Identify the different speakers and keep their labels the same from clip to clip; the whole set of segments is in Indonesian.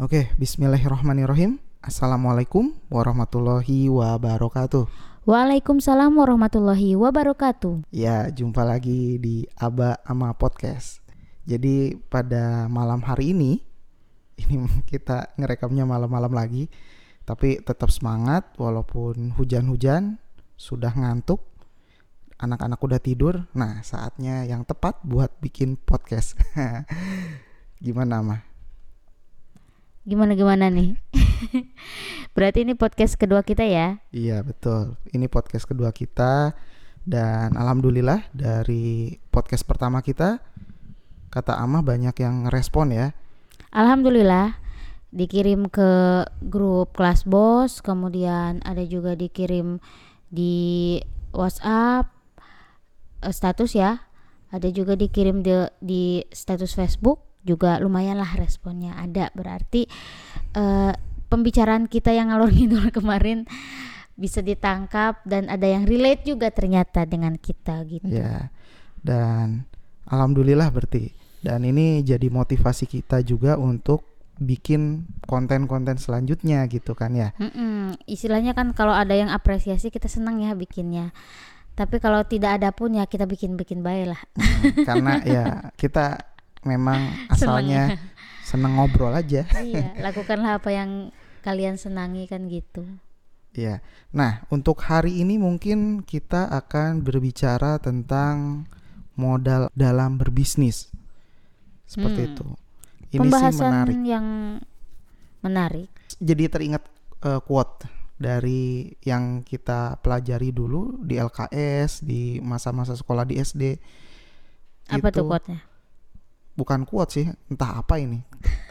Speaker 1: Oke, bismillahirrahmanirrahim. Assalamualaikum warahmatullahi wabarakatuh.
Speaker 2: Waalaikumsalam warahmatullahi wabarakatuh.
Speaker 1: Ya, jumpa lagi di Aba Ama Podcast. Jadi pada malam hari ini, ini kita ngerekamnya malam-malam lagi, tapi tetap semangat walaupun hujan-hujan, sudah ngantuk, anak-anak udah tidur. Nah, saatnya yang tepat buat bikin podcast. Gimana, mah?
Speaker 2: Gimana gimana nih? Berarti ini podcast kedua kita ya?
Speaker 1: Iya betul. Ini podcast kedua kita dan alhamdulillah dari podcast pertama kita kata Amah banyak yang respon ya.
Speaker 2: Alhamdulillah dikirim ke grup kelas bos, kemudian ada juga dikirim di WhatsApp eh, status ya. Ada juga dikirim di, di status Facebook juga lumayan lah responnya ada berarti uh, pembicaraan kita yang ngalor ngidul kemarin bisa ditangkap dan ada yang relate juga ternyata dengan kita gitu.
Speaker 1: Ya. Dan alhamdulillah berarti dan ini jadi motivasi kita juga untuk bikin konten-konten selanjutnya gitu kan ya.
Speaker 2: Mm-mm. Istilahnya kan kalau ada yang apresiasi kita senang ya bikinnya. Tapi kalau tidak ada pun ya kita bikin-bikin baik lah.
Speaker 1: Karena ya kita memang asalnya seneng ngobrol aja.
Speaker 2: iya, lakukanlah apa yang kalian senangi kan gitu.
Speaker 1: Iya. Nah, untuk hari ini mungkin kita akan berbicara tentang modal dalam berbisnis. Seperti hmm. itu.
Speaker 2: Ini Pembahasan sih menarik. yang menarik.
Speaker 1: Jadi teringat uh, quote dari yang kita pelajari dulu di LKS di masa-masa sekolah di SD.
Speaker 2: Apa itu, tuh quote-nya?
Speaker 1: Bukan kuat sih entah apa ini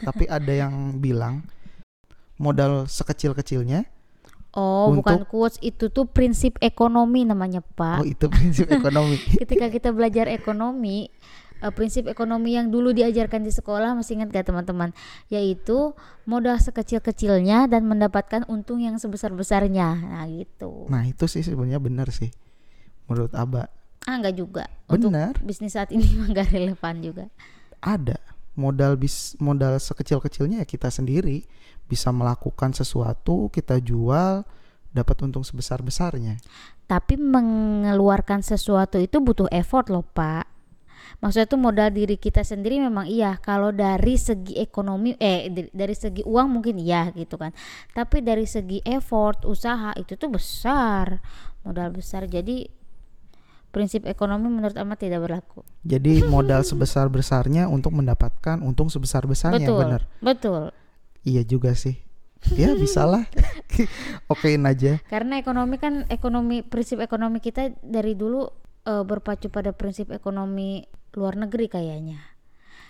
Speaker 1: tapi ada yang bilang modal sekecil-kecilnya
Speaker 2: Oh, untuk... bukan quotes itu tuh prinsip ekonomi namanya, Pak.
Speaker 1: Oh, itu prinsip ekonomi.
Speaker 2: Ketika kita belajar ekonomi, uh, prinsip ekonomi yang dulu diajarkan di sekolah masih ingat gak teman-teman? Yaitu modal sekecil-kecilnya dan mendapatkan untung yang sebesar-besarnya. Nah, gitu.
Speaker 1: Nah, itu sih sebenarnya benar sih. Menurut Aba.
Speaker 2: Ah, enggak juga.
Speaker 1: Benar.
Speaker 2: Untuk bisnis saat ini enggak relevan juga
Speaker 1: ada modal bis modal sekecil-kecilnya ya kita sendiri bisa melakukan sesuatu kita jual dapat untung sebesar-besarnya.
Speaker 2: Tapi mengeluarkan sesuatu itu butuh effort loh, Pak. Maksudnya itu modal diri kita sendiri memang iya kalau dari segi ekonomi eh dari segi uang mungkin iya gitu kan. Tapi dari segi effort, usaha itu tuh besar. Modal besar. Jadi prinsip ekonomi menurut Ahmad tidak berlaku.
Speaker 1: Jadi modal sebesar besarnya untuk mendapatkan untung sebesar besarnya,
Speaker 2: betul,
Speaker 1: benar?
Speaker 2: Betul.
Speaker 1: Iya juga sih. Ya bisalah. Okein aja.
Speaker 2: Karena ekonomi kan ekonomi prinsip ekonomi kita dari dulu uh, berpacu pada prinsip ekonomi luar negeri kayaknya.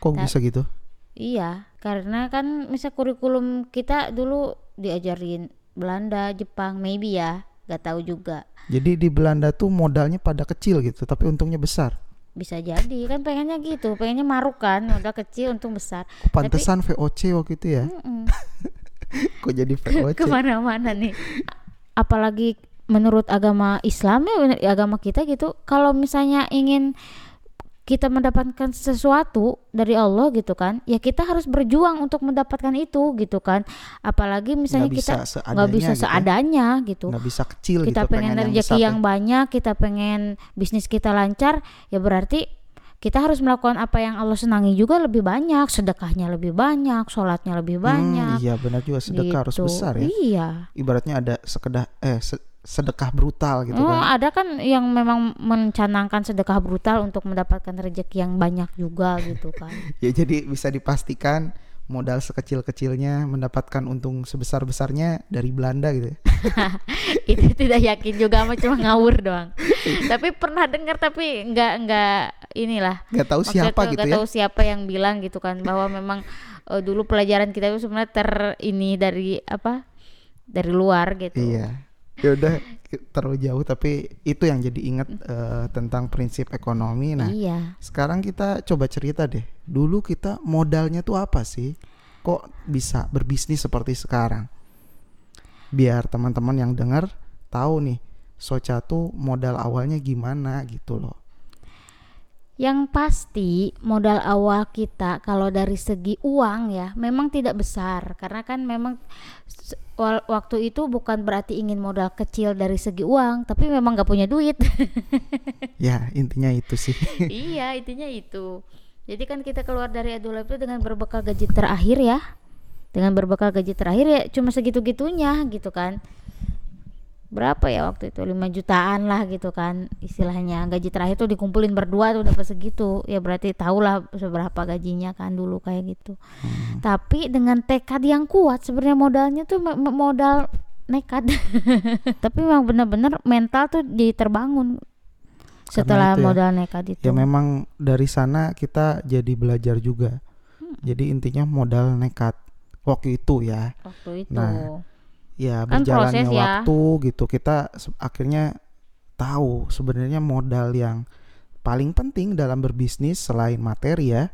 Speaker 1: Kok Ta bisa gitu?
Speaker 2: Iya, karena kan misal kurikulum kita dulu diajarin Belanda, Jepang, maybe ya, gak tahu juga
Speaker 1: jadi di Belanda tuh modalnya pada kecil gitu, tapi untungnya besar.
Speaker 2: Bisa jadi kan pengennya gitu, pengennya maruk kan, modal kecil untung besar.
Speaker 1: Pantesan tapi, VOC waktu itu ya. Mm -mm. Kok jadi VOC?
Speaker 2: Ke mana-mana nih. Apalagi menurut agama Islam ya agama kita gitu, kalau misalnya ingin kita mendapatkan sesuatu dari Allah gitu kan ya kita harus berjuang untuk mendapatkan itu gitu kan apalagi misalnya gak kita nggak bisa gitu. Ya? seadanya gitu
Speaker 1: nggak bisa kecil
Speaker 2: kita
Speaker 1: gitu,
Speaker 2: pengen rezeki yang, yang banyak kita pengen bisnis kita lancar ya berarti kita harus melakukan apa yang Allah senangi juga lebih banyak sedekahnya lebih banyak sholatnya lebih hmm, banyak
Speaker 1: hmm, iya benar juga sedekah gitu. harus besar ya
Speaker 2: iya
Speaker 1: ibaratnya ada sekedar eh se sedekah brutal gitu
Speaker 2: oh,
Speaker 1: kan.
Speaker 2: ada kan yang memang mencanangkan sedekah brutal untuk mendapatkan rezeki yang banyak juga gitu kan.
Speaker 1: ya jadi bisa dipastikan modal sekecil-kecilnya mendapatkan untung sebesar-besarnya dari Belanda gitu. Ya.
Speaker 2: itu tidak yakin juga ama cuma ngawur doang. tapi pernah dengar tapi nggak nggak inilah.
Speaker 1: Nggak tahu siapa gitu
Speaker 2: gak
Speaker 1: ya.
Speaker 2: tahu siapa yang bilang gitu kan bahwa memang uh, dulu pelajaran kita itu sebenarnya ter ini dari apa? dari luar gitu.
Speaker 1: Iya ya udah terlalu jauh tapi itu yang jadi ingat uh, tentang prinsip ekonomi nah
Speaker 2: iya.
Speaker 1: sekarang kita coba cerita deh dulu kita modalnya tuh apa sih kok bisa berbisnis seperti sekarang biar teman-teman yang dengar tahu nih, Socha tuh modal awalnya gimana gitu loh.
Speaker 2: Yang pasti modal awal kita kalau dari segi uang ya memang tidak besar karena kan memang waktu itu bukan berarti ingin modal kecil dari segi uang tapi memang gak punya duit.
Speaker 1: Ya intinya itu sih.
Speaker 2: iya intinya itu. Jadi kan kita keluar dari Adulab itu dengan berbekal gaji terakhir ya. Dengan berbekal gaji terakhir ya cuma segitu-gitunya gitu kan. Berapa ya waktu itu? 5 jutaan lah gitu kan istilahnya. Gaji terakhir tuh dikumpulin berdua tuh dapat segitu. Ya berarti tahulah seberapa gajinya kan dulu kayak gitu. Tapi dengan tekad yang kuat sebenarnya modalnya tuh modal nekat. Tapi memang benar-benar mental tuh jadi terbangun setelah
Speaker 1: itu ya.
Speaker 2: modal nekat itu.
Speaker 1: Ya memang dari sana kita jadi belajar juga. Jadi intinya modal nekat. Waktu itu ya.
Speaker 2: waktu itu.
Speaker 1: Nah, Ya
Speaker 2: Kan
Speaker 1: berjalannya
Speaker 2: proses ya.
Speaker 1: waktu gitu kita akhirnya tahu sebenarnya modal yang paling penting dalam berbisnis selain materi ya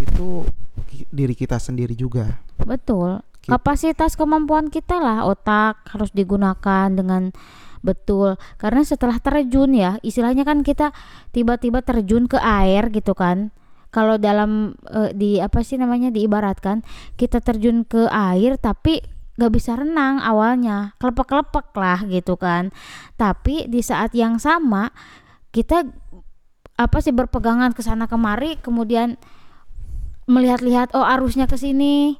Speaker 1: itu diri kita sendiri juga.
Speaker 2: betul kapasitas kemampuan kita lah otak harus digunakan dengan betul karena setelah terjun ya istilahnya kan kita tiba-tiba terjun ke air gitu kan kalau dalam eh, di apa sih namanya diibaratkan kita terjun ke air tapi gak bisa renang awalnya kelepek-kelepek lah gitu kan. Tapi di saat yang sama kita apa sih berpegangan ke sana kemari kemudian melihat-lihat oh arusnya ke sini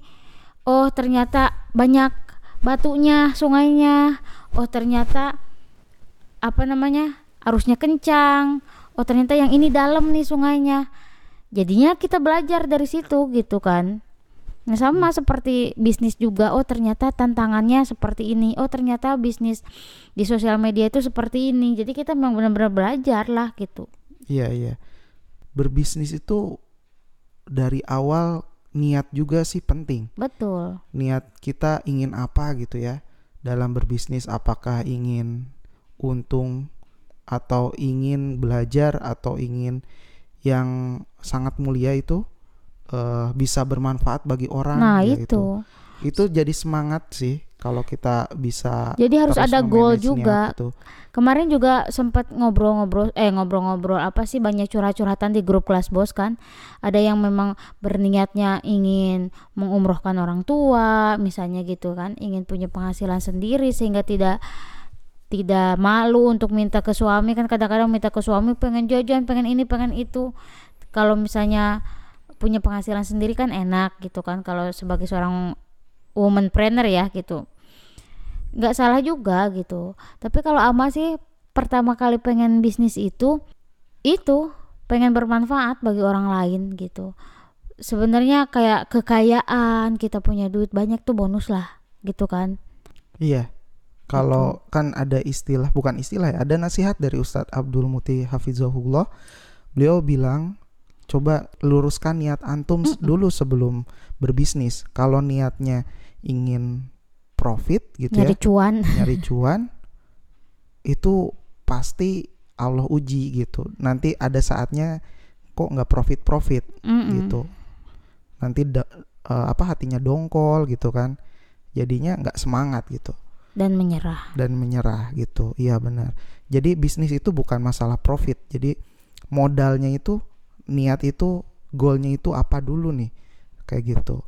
Speaker 2: oh ternyata banyak batunya sungainya oh ternyata apa namanya arusnya kencang oh ternyata yang ini dalam nih sungainya. Jadinya kita belajar dari situ gitu kan nah sama seperti bisnis juga oh ternyata tantangannya seperti ini oh ternyata bisnis di sosial media itu seperti ini jadi kita memang benar-benar belajar lah gitu
Speaker 1: Iya iya. Berbisnis itu dari awal niat juga sih penting.
Speaker 2: betul
Speaker 1: Niat kita ingin apa gitu ya dalam berbisnis apakah ingin untung atau ingin belajar atau ingin yang sangat mulia itu eh, bisa bermanfaat bagi orang
Speaker 2: nah
Speaker 1: ya
Speaker 2: itu
Speaker 1: itu jadi semangat sih kalau kita bisa
Speaker 2: jadi harus ada goal juga
Speaker 1: itu.
Speaker 2: Kemarin juga sempat ngobrol-ngobrol eh ngobrol-ngobrol apa sih banyak curhat-curhatan di grup kelas bos kan. Ada yang memang berniatnya ingin mengumrohkan orang tua, misalnya gitu kan, ingin punya penghasilan sendiri sehingga tidak tidak malu untuk minta ke suami kan kadang-kadang minta ke suami pengen jajan, pengen ini, pengen itu. Kalau misalnya punya penghasilan sendiri kan enak gitu kan kalau sebagai seorang womanpreneur ya gitu. Nggak salah juga gitu. Tapi kalau ama sih pertama kali pengen bisnis itu itu pengen bermanfaat bagi orang lain gitu. Sebenarnya kayak kekayaan kita punya duit banyak tuh bonus lah gitu kan.
Speaker 1: Iya. Kalau kan ada istilah, bukan istilah ya, ada nasihat dari Ustadz Abdul Muti Hafizahullah. Beliau bilang, coba luruskan niat antum s- dulu sebelum berbisnis. Kalau niatnya ingin profit gitu
Speaker 2: nyari
Speaker 1: ya,
Speaker 2: cuan
Speaker 1: nyari cuan, itu pasti Allah uji gitu. Nanti ada saatnya kok nggak profit profit
Speaker 2: Mm-mm.
Speaker 1: gitu. Nanti da- eh, apa hatinya dongkol gitu kan. Jadinya nggak semangat gitu
Speaker 2: dan menyerah
Speaker 1: dan menyerah gitu. Iya benar. Jadi bisnis itu bukan masalah profit. Jadi modalnya itu niat itu goalnya itu apa dulu nih kayak gitu.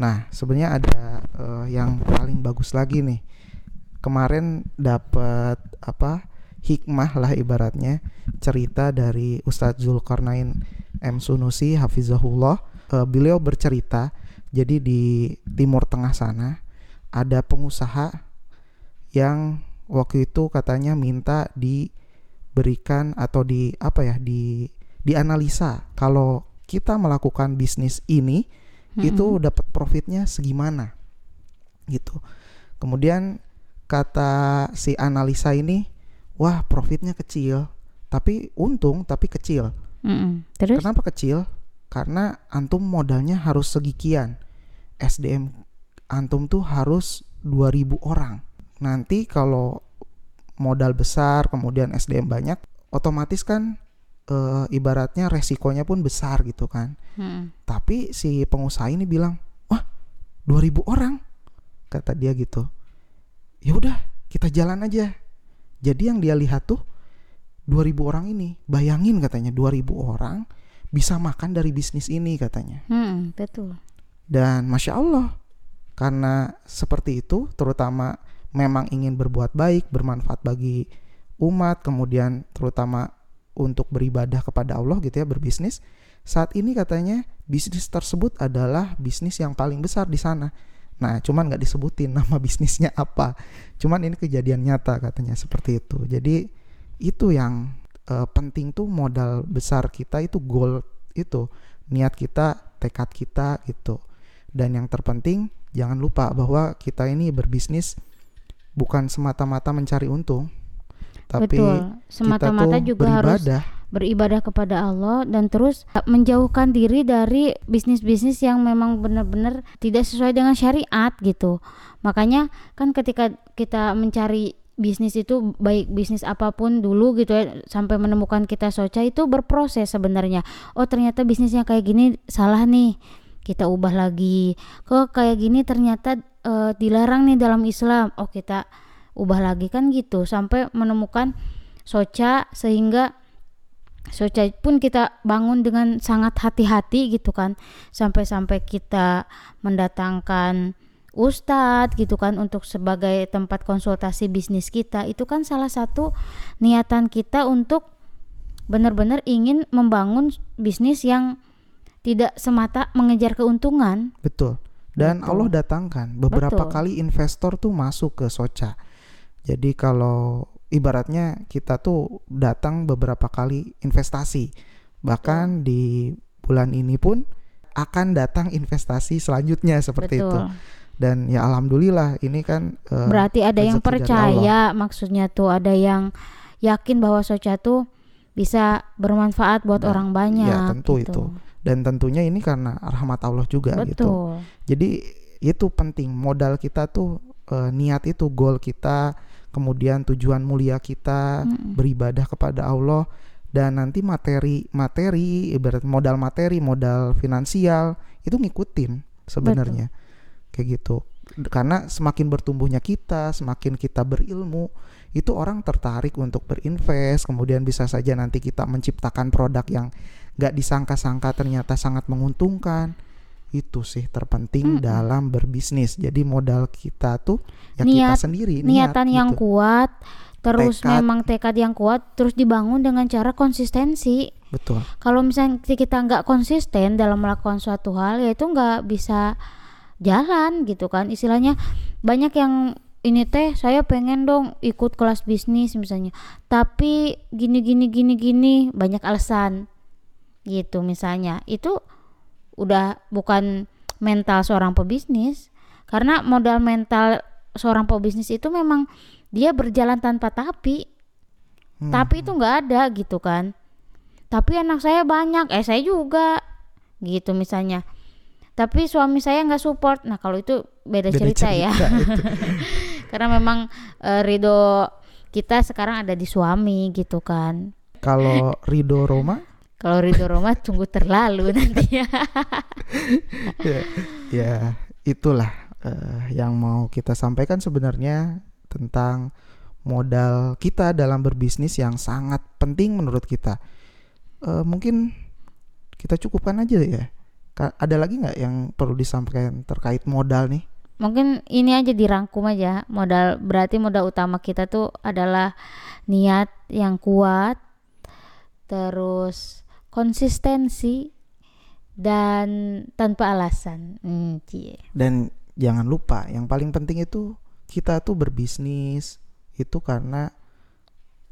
Speaker 1: Nah sebenarnya ada eh, yang paling bagus lagi nih. Kemarin dapat apa hikmah lah ibaratnya cerita dari Ustadz Zulkarnain M Sunusi Hafizahullah. Eh, beliau bercerita jadi di Timur Tengah sana ada pengusaha yang waktu itu katanya minta diberikan atau di apa ya di dianalisa kalau kita melakukan bisnis ini itu dapat profitnya segimana gitu kemudian kata si analisa ini wah profitnya kecil tapi untung tapi kecil
Speaker 2: Mm-mm. terus
Speaker 1: Kenapa kecil? Karena antum modalnya harus segikian. SDM antum tuh harus 2000 orang. Nanti kalau modal besar kemudian SDM banyak, otomatis kan eh, ibaratnya resikonya pun besar gitu kan.
Speaker 2: Mm-mm.
Speaker 1: Tapi si pengusaha ini bilang, "Wah, 2000 orang." Kata dia gitu. Ya udah, kita jalan aja. Jadi yang dia lihat tuh 2000 orang ini bayangin katanya 2000 orang bisa makan dari bisnis ini katanya
Speaker 2: Hmm, betul.
Speaker 1: dan masya Allah karena seperti itu terutama memang ingin berbuat baik bermanfaat bagi umat kemudian terutama untuk beribadah kepada Allah gitu ya berbisnis. Saat ini katanya bisnis tersebut adalah bisnis yang paling besar di sana. Nah cuman nggak disebutin nama bisnisnya apa. Cuman ini kejadian nyata katanya seperti itu. Jadi itu yang eh, penting tuh modal besar kita itu goal itu niat kita tekad kita gitu. Dan yang terpenting jangan lupa bahwa kita ini berbisnis bukan semata-mata mencari untung tapi
Speaker 2: betul. Semata-mata juga harus
Speaker 1: beribadah
Speaker 2: beribadah kepada Allah dan terus menjauhkan diri dari bisnis-bisnis yang memang benar-benar tidak sesuai dengan syariat gitu. Makanya kan ketika kita mencari bisnis itu baik bisnis apa pun dulu gitu ya sampai menemukan kita soca itu berproses sebenarnya. Oh ternyata bisnisnya kayak gini salah nih. Kita ubah lagi. Kok kayak gini ternyata eh, dilarang nih dalam Islam. Oh kita ubah lagi kan gitu. Sampai menemukan soca sehingga Soca pun kita bangun dengan sangat hati-hati gitu kan. Sampai-sampai kita mendatangkan ustadz gitu kan untuk sebagai tempat konsultasi bisnis kita. Itu kan salah satu niatan kita untuk benar-benar ingin membangun bisnis yang tidak semata mengejar keuntungan.
Speaker 1: Betul. Dan
Speaker 2: Betul.
Speaker 1: Allah datangkan. Beberapa
Speaker 2: Betul.
Speaker 1: kali investor tuh masuk ke Soca jadi kalau ibaratnya kita tuh datang beberapa kali investasi bahkan di bulan ini pun akan datang investasi selanjutnya seperti itu.
Speaker 2: Betul.
Speaker 1: Dan ya alhamdulillah ini kan eh,
Speaker 2: berarti ada yang percaya maksudnya tuh ada yang yakin bahwa soca tuh bisa bermanfaat buat
Speaker 1: Dan-
Speaker 2: orang banyak
Speaker 1: ya, tentu
Speaker 2: gitu.
Speaker 1: itu. dan tentunya ini karena rahmat Allah juga gitu.
Speaker 2: Betul.
Speaker 1: Jadi itu penting modal kita tuh eh, niat itu goal kita, kemudian tujuan mulia kita
Speaker 2: Mm-mm.
Speaker 1: beribadah kepada Allah dan nanti materi materi ibarat modal materi, modal finansial itu ngikutin sebenarnya. Kayak gitu. Karena semakin bertumbuhnya kita, semakin kita berilmu, itu orang tertarik untuk berinvest, kemudian bisa saja nanti kita menciptakan produk yang gak disangka-sangka ternyata sangat menguntungkan itu sih terpenting
Speaker 2: Mm-mm.
Speaker 1: dalam berbisnis. Jadi modal kita tuh ya
Speaker 2: Niat-
Speaker 1: kita sendiri,
Speaker 2: niatan
Speaker 1: niat
Speaker 2: yang
Speaker 1: gitu.
Speaker 2: kuat terus
Speaker 1: Tekad.
Speaker 2: memang tekad yang kuat terus dibangun dengan cara konsistensi
Speaker 1: Betul.
Speaker 2: kalau misalnya kita nggak konsisten dalam melakukan suatu hal ya itu nggak bisa jalan gitu kan istilahnya banyak yang ini teh saya pengen dong ikut kelas bisnis misalnya tapi gini gini gini gini banyak alasan gitu misalnya itu udah bukan mental seorang pebisnis karena modal mental seorang pebisnis itu memang dia berjalan tanpa tapi.
Speaker 1: Hmm.
Speaker 2: tapi itu nggak ada gitu kan. Tapi anak saya banyak eh saya juga gitu misalnya. Tapi suami saya nggak support. Nah kalau itu beda,
Speaker 1: Beda
Speaker 2: cerita, ya.
Speaker 1: cerita itu.
Speaker 2: karena memang eh, ridho kita sekarang ada di suami gitu kan.
Speaker 1: Kalau Rido Roma
Speaker 2: kalau ridho Roma tunggu terlalu nanti ya
Speaker 1: ya, ya itulah eh, yang mau kita sampaikan sebenarnya tentang modal kita dalam berbisnis yang sangat penting menurut kita. Eh, mungkin kita cukupkan aja ya. Ka- Ada lagi nggak yang perlu disampaikan terkait modal nih?
Speaker 2: mungkin ini aja dirangkum aja modal berarti modal utama kita tuh adalah niat yang kuat terus konsistensi dan tanpa alasan hmm, cie.
Speaker 1: Dan jangan lupa yang paling penting itu kita tuh berbisnis itu karena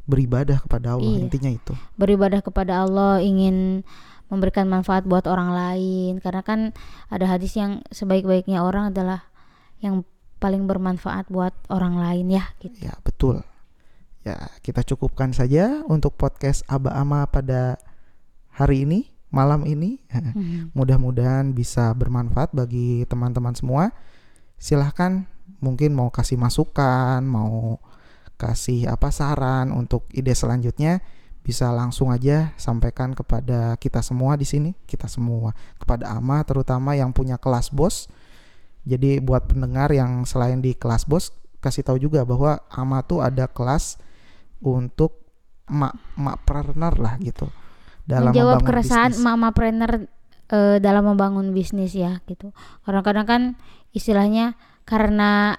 Speaker 1: beribadah kepada Allah
Speaker 2: Iya.
Speaker 1: intinya itu.
Speaker 2: beribadah kepada Allah ingin memberikan manfaat buat orang lain karena kan ada hadis yang sebaik-baiknya orang adalah yang paling bermanfaat buat orang lain ya gitu
Speaker 1: Ya betul. Ya kita cukupkan saja untuk podcast Aba Ama pada hari ini malam ini.
Speaker 2: Hmm.
Speaker 1: Mudah-mudahan bisa bermanfaat bagi teman-teman semua. Silahkan mungkin mau kasih masukan, mau kasih apa saran untuk ide selanjutnya bisa langsung aja sampaikan kepada kita semua di sini, kita semua kepada Ama terutama yang punya kelas bos. Jadi buat pendengar yang selain di kelas bos kasih tahu juga bahwa Ama tuh ada kelas untuk mak mak partner lah gitu dalam
Speaker 2: menjawab keresahan
Speaker 1: bisnis.
Speaker 2: mama trainer eh, dalam membangun bisnis ya gitu. Kadang-kadang kan istilahnya karena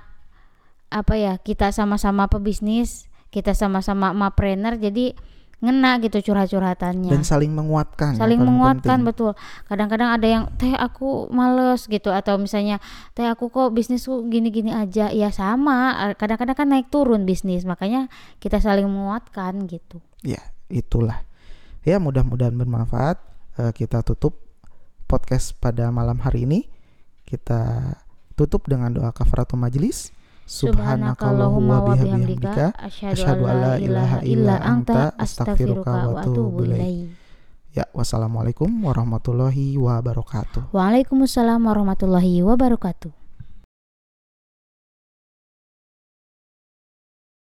Speaker 2: apa ya kita sama-sama pebisnis, kita sama-sama mapreneur jadi ngena gitu curhat-curhatannya.
Speaker 1: dan saling menguatkan ya,
Speaker 2: saling menguatkan
Speaker 1: penting.
Speaker 2: betul kadang-kadang ada yang teh aku males gitu atau misalnya teh aku kok bisnisku gini-gini aja ya sama Eh, kadang-kadang kan naik turun bisnis makanya kita saling menguatkan gitu
Speaker 1: ya itulah ya mudah-mudahan bermanfaat. Eh, kita tutup podcast pada malam hari ini. Kita tutup dengan doa kafaratul majlis.
Speaker 2: Subhanakallahumma wa bihamdika. Asyhadu an la ilaha illa anta astaghfiruka wa atubu
Speaker 1: ya wassalamualaikum warahmatullahi wabarakatuh.
Speaker 2: Waalaikumsalam warahmatullahi wabarakatuh.